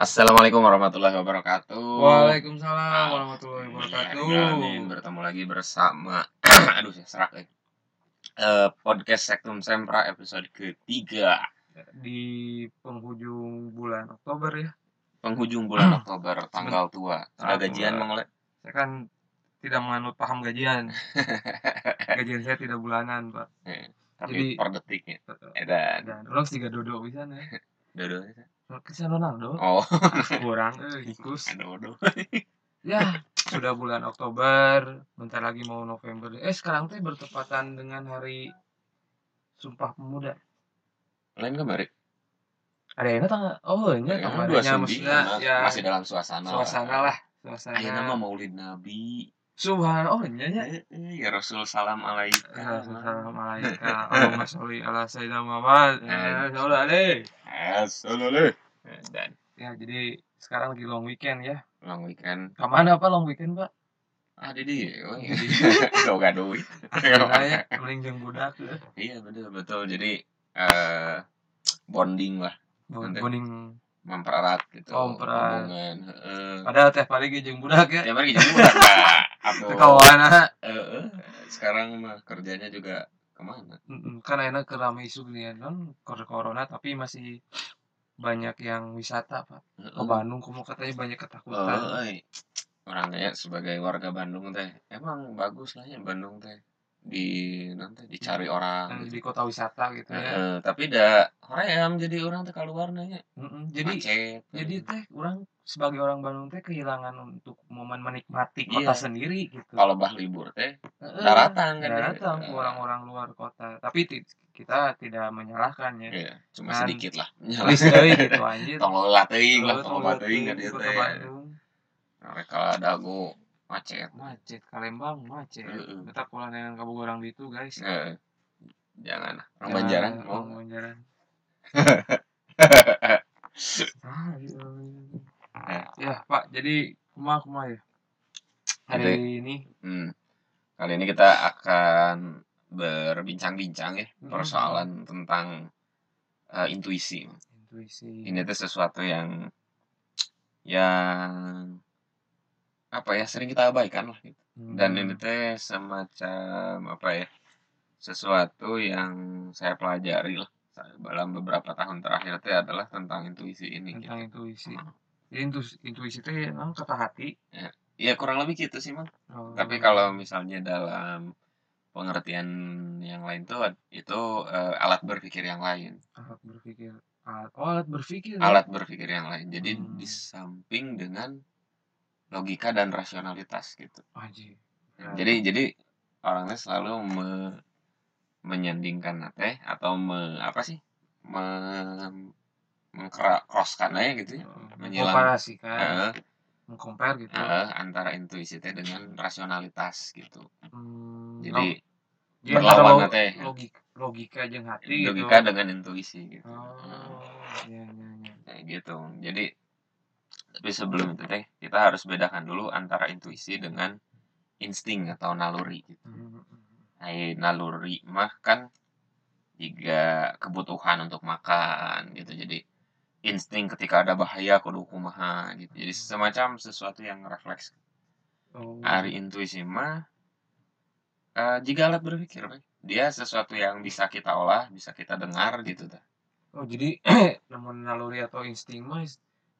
Assalamualaikum warahmatullahi wabarakatuh. Waalaikumsalam warahmatullahi wabarakatuh. Amin. Bertemu lagi bersama aduh saya serak ya. Eh, podcast Sektum Sempra episode ketiga Di penghujung bulan Oktober ya. penghujung bulan Oktober tanggal tua. Sudah Ah, gajian Ole? Saya kan tidak menganut paham gajian. Gajian saya tidak bulanan, Pak. Eh, Tapi Jadi- per detiknya. Edan. Dan orang tiga dodo bisa nih. Dodo. Cristiano Ronaldo Oh, kurang eh ikus. dodo. Ya, sudah bulan Oktober, bentar lagi mau November. Eh, sekarang teh bertepatan dengan hari Sumpah Pemuda. Lain kemarin. Ada yang tanggal Oh, ini Ya, kemarinnya 29, maksudnya ya masih dalam suasana. suasana lah, suasana. Ayo nama Maulid Nabi. Subhan oh iya ya. Eh, eh, Ya Rasul salam alaika. Allahumma sholli ala sayyidina Muhammad. Eh. Ya udah deh. Assalamualaikum. Dan Ya, jadi sekarang lagi long weekend ya. long weekend Ke mana apa long weekend, Pak? ah di dia oh, Di gak gak duit Saya mending jeung budak ya. iya betul betul jadi eh bonding lah Bon- Nanti. Boning. mempererat gitu Oh, mempererat. Padahal teh pagi jeung budak ya. ya mari jadi budak nah atau Kawan Heeh. sekarang mah kerjanya juga ke mana kan enak ke rame isu nih non corona tapi masih banyak yang wisata, Pak. Ke. Bandung kamu katanya banyak ketakutan. Eh, orangnya sebagai warga Bandung teh emang bagus lah ya Bandung teh di nanti dicari orang Yang gitu. di kota wisata gitu ya. Tapi dah hoream jadi orang teh keluar nanya Mm-mm. Jadi macet jadi teh orang sebagai orang Bandung teh kehilangan untuk momen menikmati kota Iya. sendiri gitu. kalau bah libur teh daratan kan dia. daratan Eh, orang-orang luar kota. Tapi kita tidak menyalahkan ya. iya, cuma Kan. sedikit lah euy gitu anjir. tong lola teuing lah Tolong teuing teuing kan dia kota teh mereka dago macet Macet, Kalembang macet. Heeh. Kita kulan dengan kabugoran itu guys. Eh, jangan orang Banjaran orang mau Banjaran. Ah, iya. Eh. Ya, Pak. Jadi kumaha kumaha ya. Hari ini Hmm. Kali ini kita akan berbincang-bincang ya Mm-mm. persoalan tentang eh, intuisi. intuisi. Ini tuh sesuatu yang yang apa ya sering kita abaikan lah gitu. Hmm. Dan ini teh semacam apa ya sesuatu yang saya pelajari lah dalam beberapa tahun terakhir teh adalah tentang intuisi ini. tentang Gitu. intuisi. Jadi intuisi, intuisi itu emang kata hati. Ya kurang lebih gitu sih mang. Oh. Tapi kalau misalnya dalam pengertian yang lain tuh itu eh, alat berpikir yang lain. alat berpikir, alat, oh, alat berpikir. ya? Alat berpikir yang lain. Jadi Hmm. di samping dengan logika dan rasionalitas gitu. Anjir. Ya, Jadi jadi orangnya selalu me- menyandingkan teh atau me, apa sih? Me, aja gitu ya. Menyilang Komparasikan, eh, mengcompare gitu. eh, antara intuisi teh dengan rasionalitas gitu. Hmm, Jadi no, berlawan teh. logika, logika jeung hati logika gitu. dengan intuisi gitu. Oh, iya iya iya. Kayak gitu. Jadi tapi sebelum itu teh kita harus bedakan dulu antara intuisi dengan insting atau naluri gitu. Nah, naluri mah kan juga kebutuhan untuk makan gitu. Jadi insting ketika ada bahaya kudu kumaha gitu. Jadi semacam sesuatu yang refleks. Oh, Hari intuisi mah eh, jika alat berpikir dia sesuatu yang bisa kita olah, bisa kita dengar gitu dah. oh, jadi namun naluri atau insting mah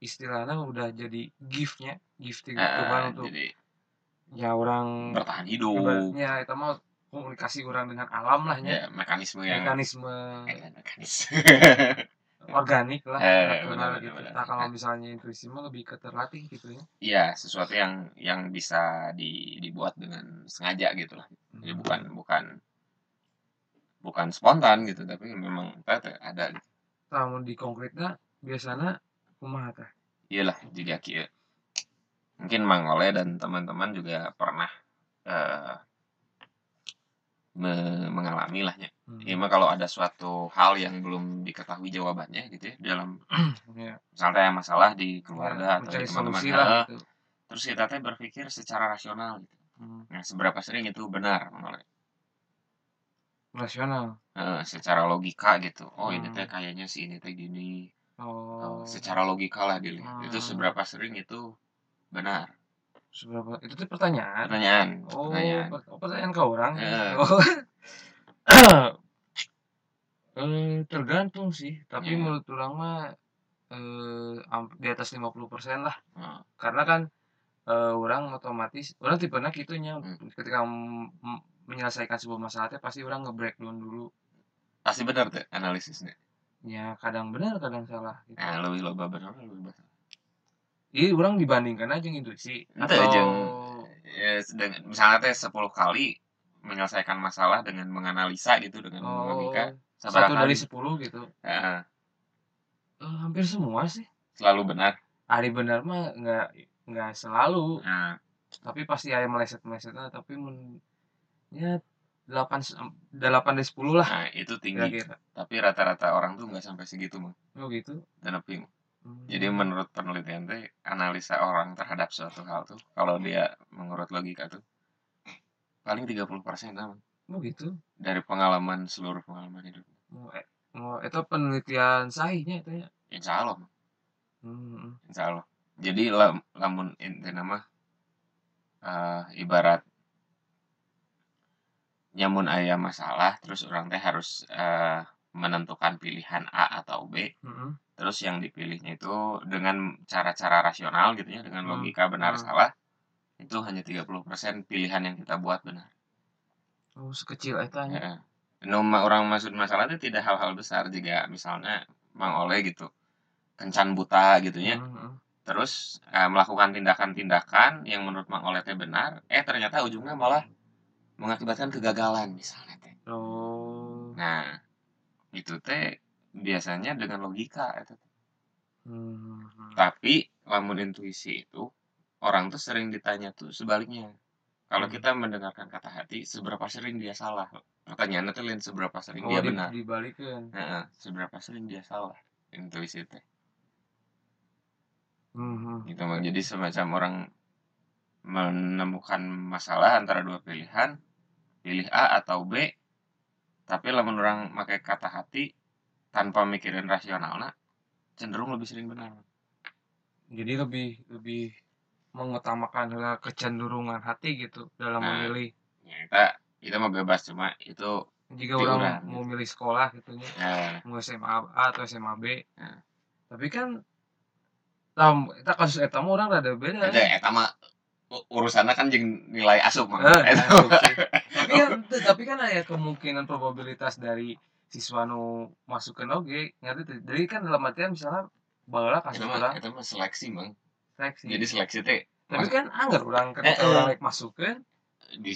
istilahnya udah jadi giftnya, gifting Eh, Tuhan untuk jadi ya orang bertahan hidup. ibaratnya itu mah komunikasi orang dengan alam lah ya. ya mekanisme yang mekanisme Eh, mekanisme organik lah Eh, natural benar, gitu. Nah kalau misalnya intuisi mah lebih ke terlatih gitu ya. Iya, sesuatu yang yang bisa di, dibuat dengan sengaja gitu lah. Jadi Hmm. bukan bukan bukan spontan gitu, tapi memang tete ada. Gitu. Namun di konkretnya biasanya kumaha teh? Iyalah juga kieu. Mungkin Mang Ole dan teman-teman juga pernah eh, me- mengalami lah ya. Hmm. Iya mah kalau ada suatu hal yang belum diketahui jawabannya gitu ya dalam Ya, misalnya masalah di keluarga atau mencari di teman-teman lah gitu. terus kita teh berpikir secara rasional gitu. Hmm. Nah, seberapa sering itu benar Mang? Rasional. Eh, secara logika gitu. Oh, ini Hmm. teh kayaknya si ini teh gini. Oh. Secara logika lah dilihat itu Hmm. seberapa sering itu benar Seberapa itu tuh pertanyaan. pertanyaan Oh, pertanyaan per- oh, pertanyaan ke orang. Eh. Oh. eh, tergantung sih, tapi Iya. menurut orang mah eh di atas 50% lah. Hmm. Karena kan eh, orang otomatis orang tipenya gitunya Hmm. ketika menyelesaikan sebuah masalah teh pasti orang nge-breakdown dulu. pasti benar tuh analisisnya Ya, kadang benar, kadang salah gitu. nah lebih loba benar lebih benar Jadi orang dibandingkan aja intuisi atau jeung- ya, sedang, misalnya teh 10 kali menyelesaikan masalah dengan menganalisa gitu dengan oh, logika satu sabar dari kali 10 gitu. Heeh, Eh, hampir semua sih. selalu benar. Hari benar mah nggak nggak selalu, nah, tapi pasti ada meleset-melesetnya tapi men, ya 8 8 dari 10 lah nah itu tinggi kira-kira. tapi rata-rata orang tuh nggak sampai segitu mah Oh gitu. dan lebih Hmm. jadi menurut penelitian teh analisa orang terhadap suatu hal tuh kalau dia mengurut logika tuh paling 30% lah Mang. Oh gitu. dari pengalaman seluruh pengalaman hidup Mau eh, mau itu penelitian sahihnya itu ya. insya Allah. Hmm. insya Allah jadi lam, lamun inti nama eh, ibarat nyamun ayah masalah terus orang teh harus eh, menentukan pilihan A atau B Hmm. terus yang dipilihnya itu dengan cara-cara rasional gitu ya dengan logika benar Hmm. salah itu hanya 30% pilihan yang kita buat benar Oh sekecil itu hanya. Nu ma- orang maksud masalah itu tidak hal-hal besar jika misalnya Mang Oleh gitu kencan buta gitu ya Hmm. terus eh, melakukan tindakan-tindakan yang menurut Mang Oleh teh benar eh ternyata ujungnya malah mengakibatkan kegagalan misalnya teh Oh. nah itu teh biasanya dengan logika itu Hmm. tapi lamun intuisi itu orang tuh sering ditanya tuh sebaliknya kalau Hmm. kita mendengarkan kata hati seberapa sering dia salah pertanyaannya tuh lain seberapa sering Oh dia di, benar dibalikin. Heeh, seberapa sering dia salah intuisi teh Hmm. gitu jadi semacam orang menemukan masalah antara dua pilihan pilih A atau B tapi lamun orang pakai kata hati tanpa mikirin rasional nah cenderung lebih sering benar Jadi lebih lebih mengutamakan kecenderungan hati gitu dalam Nah. memilih. ya kita kita mah bebas cuma itu Jika orang orang, mau gitu. milih sekolah gitu ya, ya mau SMA A atau SMA B. Nah. Tapi kan tam kita kasus eta mah orang rada beda. ada eta mah u- urusannya kan jeung nilai asup mah Eh, Tapi kan tapi kan ada kemungkinan probabilitas dari siswa nu masuk ke oge ngerti jadi kan dalam artian misalnya kasus Eta mah orang eta mah seleksi mang. Seleksi. Jadi seleksi teh tapi kan anggar orang ketika Eh, eh. orang rek masuk kan di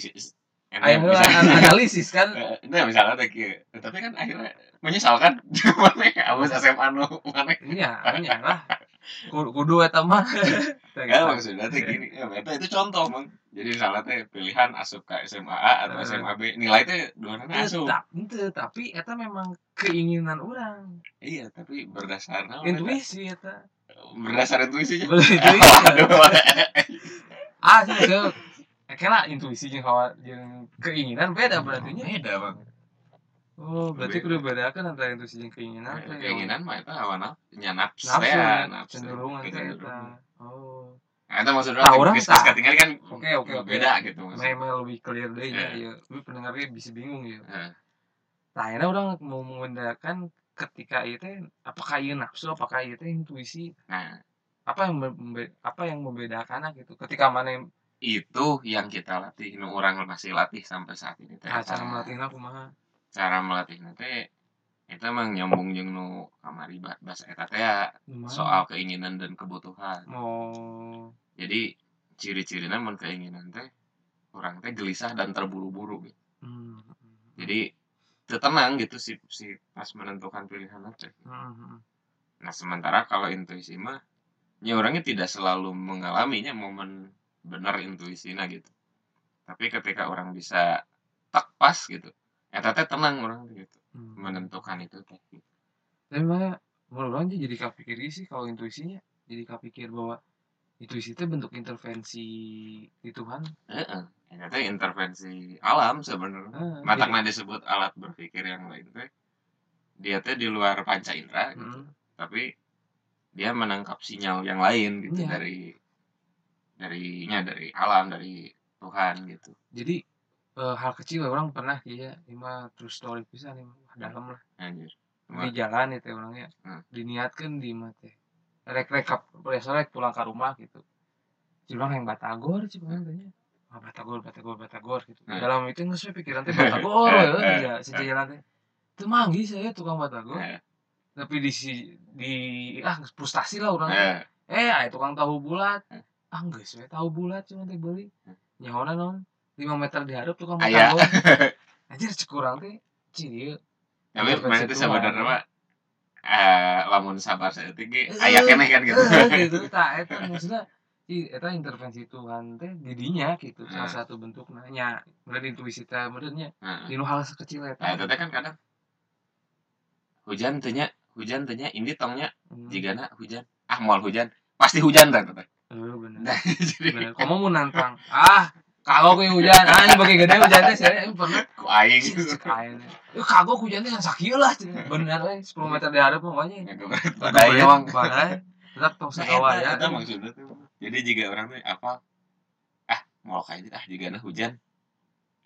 aya enak heula bisa an- analisis kan. Eh, nah misalnya kieu. tapi kan akhirnya menyesalkan mana abis SMA nu mana iya iya lah kudu eta mah. Gitu. maksudnya teh gini. Ya, eta itu contoh mang. Jadi misalnya teh pilihan asup ke SMA A atau. SMA B nilai teh dua asup. Tetap, ente, tapi eta memang keinginan orang iya tapi berdasar intuisi eta. Berdasar intuisi. Aduh, ah sih kira intuisi jeung keinginan beda berarti beda bang oh berarti kudu bedakan antara intuisi jeung keinginan teh. keinginan mah itu hawa nafsu nya nafsu nafsu ya ya, nafsu cenderungan eta kecenderungan oh nah itu maksudnya Tah, orang geus katingali kan Oke, oke, oke. beda gitu maksudnya memang lebih clear deh ya, Eh. ya. Tapi pendengarnya bisa bingung ya. Eh. Nah, akhirnya orang mau membedakan ketika itu apakah itu nafsu, apakah itu intuisi, nah apa yang apa yang membedakan gitu. Ketika mana yang itu yang kita latih nu orang masih latih sampai saat ini teh nah, cara Eta. melatihnya aku mah cara melatihnya teh itu emang nyambung jeung nu kamari ba- bahasa eta teh ya, soal keinginan dan kebutuhan. Mau jadi ciri-cirinya mun keinginan teh orang teh gelisah dan terburu-buru gitu. Hmm, jadi tenang gitu si si pas menentukan pilihan teh hmm, nah sementara kalau intuisi mah ya orangnya tidak selalu mengalaminya momen benar intuisinya gitu. Tapi ketika orang bisa tak pas gitu eta teh tenang orang gitu hmm. menentukan itu teh. Tapi menurut orang jadi kepikir sih kalau intuisinya jadi kepikir bahwa intuisi itu bentuk intervensi di Tuhan. Heeh. Eta teh intervensi alam sebenarnya Ah, matakna disebut alat berpikir yang lain teh dia teh di luar panca indera gitu. hmm. tapi dia menangkap sinyal yang lain gitu Iya. dari darinya dari alam dari Tuhan gitu jadi eh, hal kecil orang pernah ya ini mah true story bisa nih Wah, dalam lah. Anjir. Di jalan itu orangnya. Hmm. diniatkan di mata. Rek rekap rek pulang ke rumah gitu. Cilang yang batagor sih tanya ah batagor batagor batagor gitu. Hmm. dalam itu nggak sesuai pikiran teh batagor ya ya sejalan teh. Itu manggih saya tukang batagor. Eh, tapi di si di ah frustasi lah orang eh, eh tukang tahu bulat. Hmm. ah enggak sih tahu bulat cuma teh beli. Nyawana non 5 meter di hareup tukang Aya. batagor anjir cekurang teh. Cieu tapi Iya, kemarin itu sebenarnya mah eh lamun sabar saya tinggi Eh, ayah kene kan gitu. Eh, gitu. Tak eta maksudnya i eta intervensi Tuhan teh didinya gitu. Salah Hmm. satu bentuknya nya meureun intuisi teh meureunnya Nah, di nu hal sekecil nah eta itu kan kadang hujan tehnya hujan tehnya ini tongnya Hmm. jigana hujan. Ah mal hujan. Pasti hujan teh teh. Eh, bener. Nah, jadi bener. Kamu mau nantang. Ah kagok yang hujan ah ini bagi gede hujan teh saya yang pernah ku aing. Aing eh kagok hujan teh kan sakieu lah bener we 10 meter di hareup pokoknya. Badai emang badai tetap tong Nah, sagawa ya. Eta maksudnya tuh. Jadi jika orang tuh apa ah mau kayak gitu ah jika ada hujan.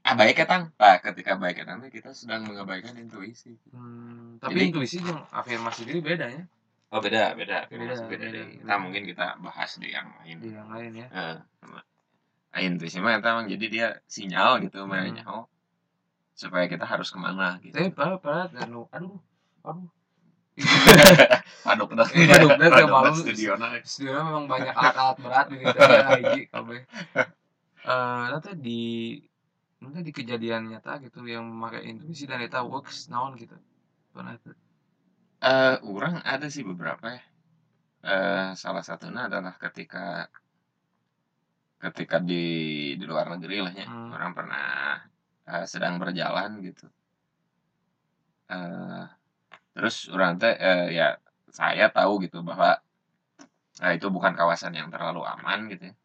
Ah baik ya tang. Nah ketika baik ya tang tuh kita sedang mengabaikan intuisi. Hmm, tapi Jadi- intuisi jeung afirmasi diri beda ya. Oh beda beda. Beda, beda, beda, beda, kita beda. mungkin kita bahas di yang lain. Di yang lain ya. Eh, sama. Nah, intuisi mah emang jadi dia sinyal gitu Hmm. hmm. nyaho supaya kita harus ke mana gitu pada pada dan lu aduh aduh paduk dah Paduk dah, tiap malam. studio na Sebenarnya memang banyak alat-alat berat di ya hiji kabeh. Eh nanti di nanti di kejadian nyata gitu yang memakai intuisi dan eta works naon gitu. Pernah tuh. Eh, orang ada sih beberapa ya. Eh, salah satunya adalah ketika ketika di di luar negeri lah ya. Hmm. Orang pernah eh, sedang berjalan gitu. Eh, terus orang teh eh, ya saya tahu gitu bahwa eh, itu bukan kawasan yang terlalu aman gitu ya.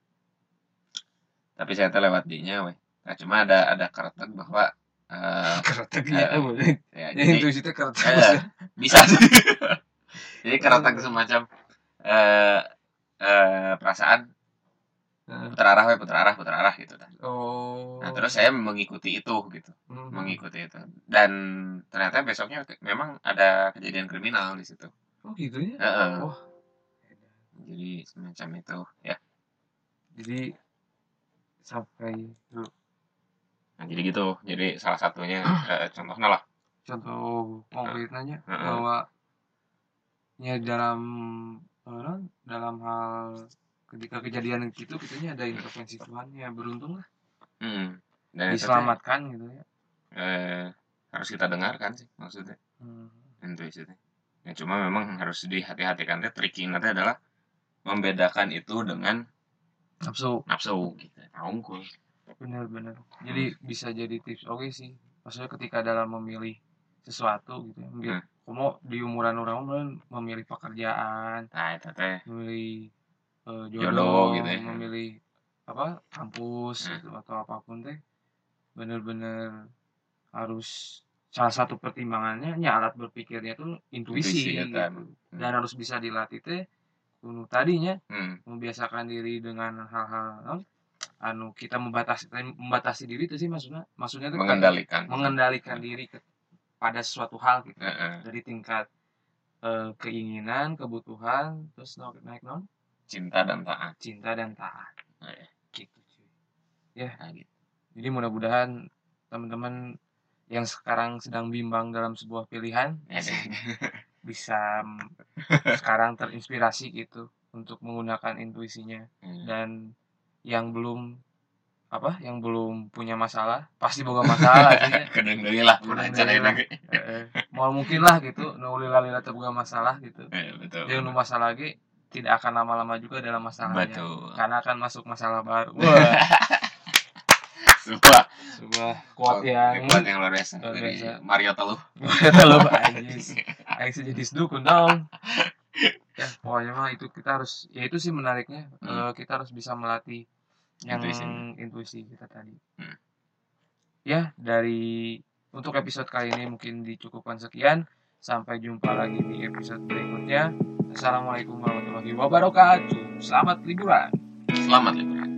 Tapi saya teh lewat dinya weh. Nah, cuma ada ada karakter bahwa eh, Keretek Eh, ya, ya, jadi bisa. Jadi keretak semacam eh eh perasaan. Putar arah we putar arah putar arah gitu kan. Oh. Nah, terus saya mengikuti itu gitu, Hmm. mengikuti itu. Dan ternyata besoknya memang ada kejadian kriminal di situ. Oh gitu ya. Heeh. Wah. Jadi semacam itu ya. Jadi sampai dulu Nah, jadi gitu. Jadi salah satunya eh, contohnya lah. contoh konkretnya Heeh. bahwa ya dalam dalam hal ketika kejadian itu kitanya ada intervensi Tuhan ya beruntung lah Hmm. Dan itu diselamatkan gitu ya eh, harus kita dengarkan sih maksudnya. Hmm. intuisi teh. Ya cuma memang harus dihati-hatikan teh tricky nanti adalah membedakan itu dengan nafsu nafsu gitu. Unggul. benar-benar jadi bisa jadi tips oke sih maksudnya ketika dalam memilih sesuatu gitu ya memilih kamu di umuran orang memilih pekerjaan Nah, itu teh. memilih eh, Jodoh jodoh, gitu ya. memilih apa kampus Hmm. gitu atau apa pun teh bener-bener harus salah satu pertimbangannya ya alat berpikirnya tuh intuisi, Intuisi, ya gitu. kan. dan harus bisa dilatih teh kudu tadinya Hmm. membiasakan diri dengan hal-hal anu kita membatasi membatasi diri itu sih maksudnya maksudnya kayak Mengendalikan. mengendalikan diri ke, pada suatu hal gitu Heeh. dari tingkat eh, keinginan kebutuhan terus naik naik non Cinta dan taat. cinta dan taat Nah, gitu cuy Nah, gitu. jadi mudah-mudahan teman-teman yang sekarang sedang bimbang dalam sebuah pilihan Ya, deh. bisa sekarang terinspirasi gitu untuk menggunakan intuisinya Hmm. dan yang belum apa yang belum punya masalah pasti boga masalah ya. Deui lah mau mungkin lah gitu nu lila-lila teu boga masalah gitu Eh, betul. yang nu masalah lagi tidak akan lama-lama juga dalam masalahnya Betul. karena akan masuk masalah baru wah Sebuah sebuah quote yang kuat yang luar biasa dari. Mario Teluh. Kalau anjis, aing sih jadi sedukun dong. Ya, pokoknya mah itu kita harus, ya itu sih menariknya. Hmm. Eh, kita harus bisa melatih yang Intuisi. intuisi, kita tadi. Hmm. Ya, dari untuk episode kali ini mungkin dicukupkan sekian. Sampai jumpa lagi di episode berikutnya. Assalamualaikum warahmatullahi wabarakatuh. Selamat liburan. Selamat liburan.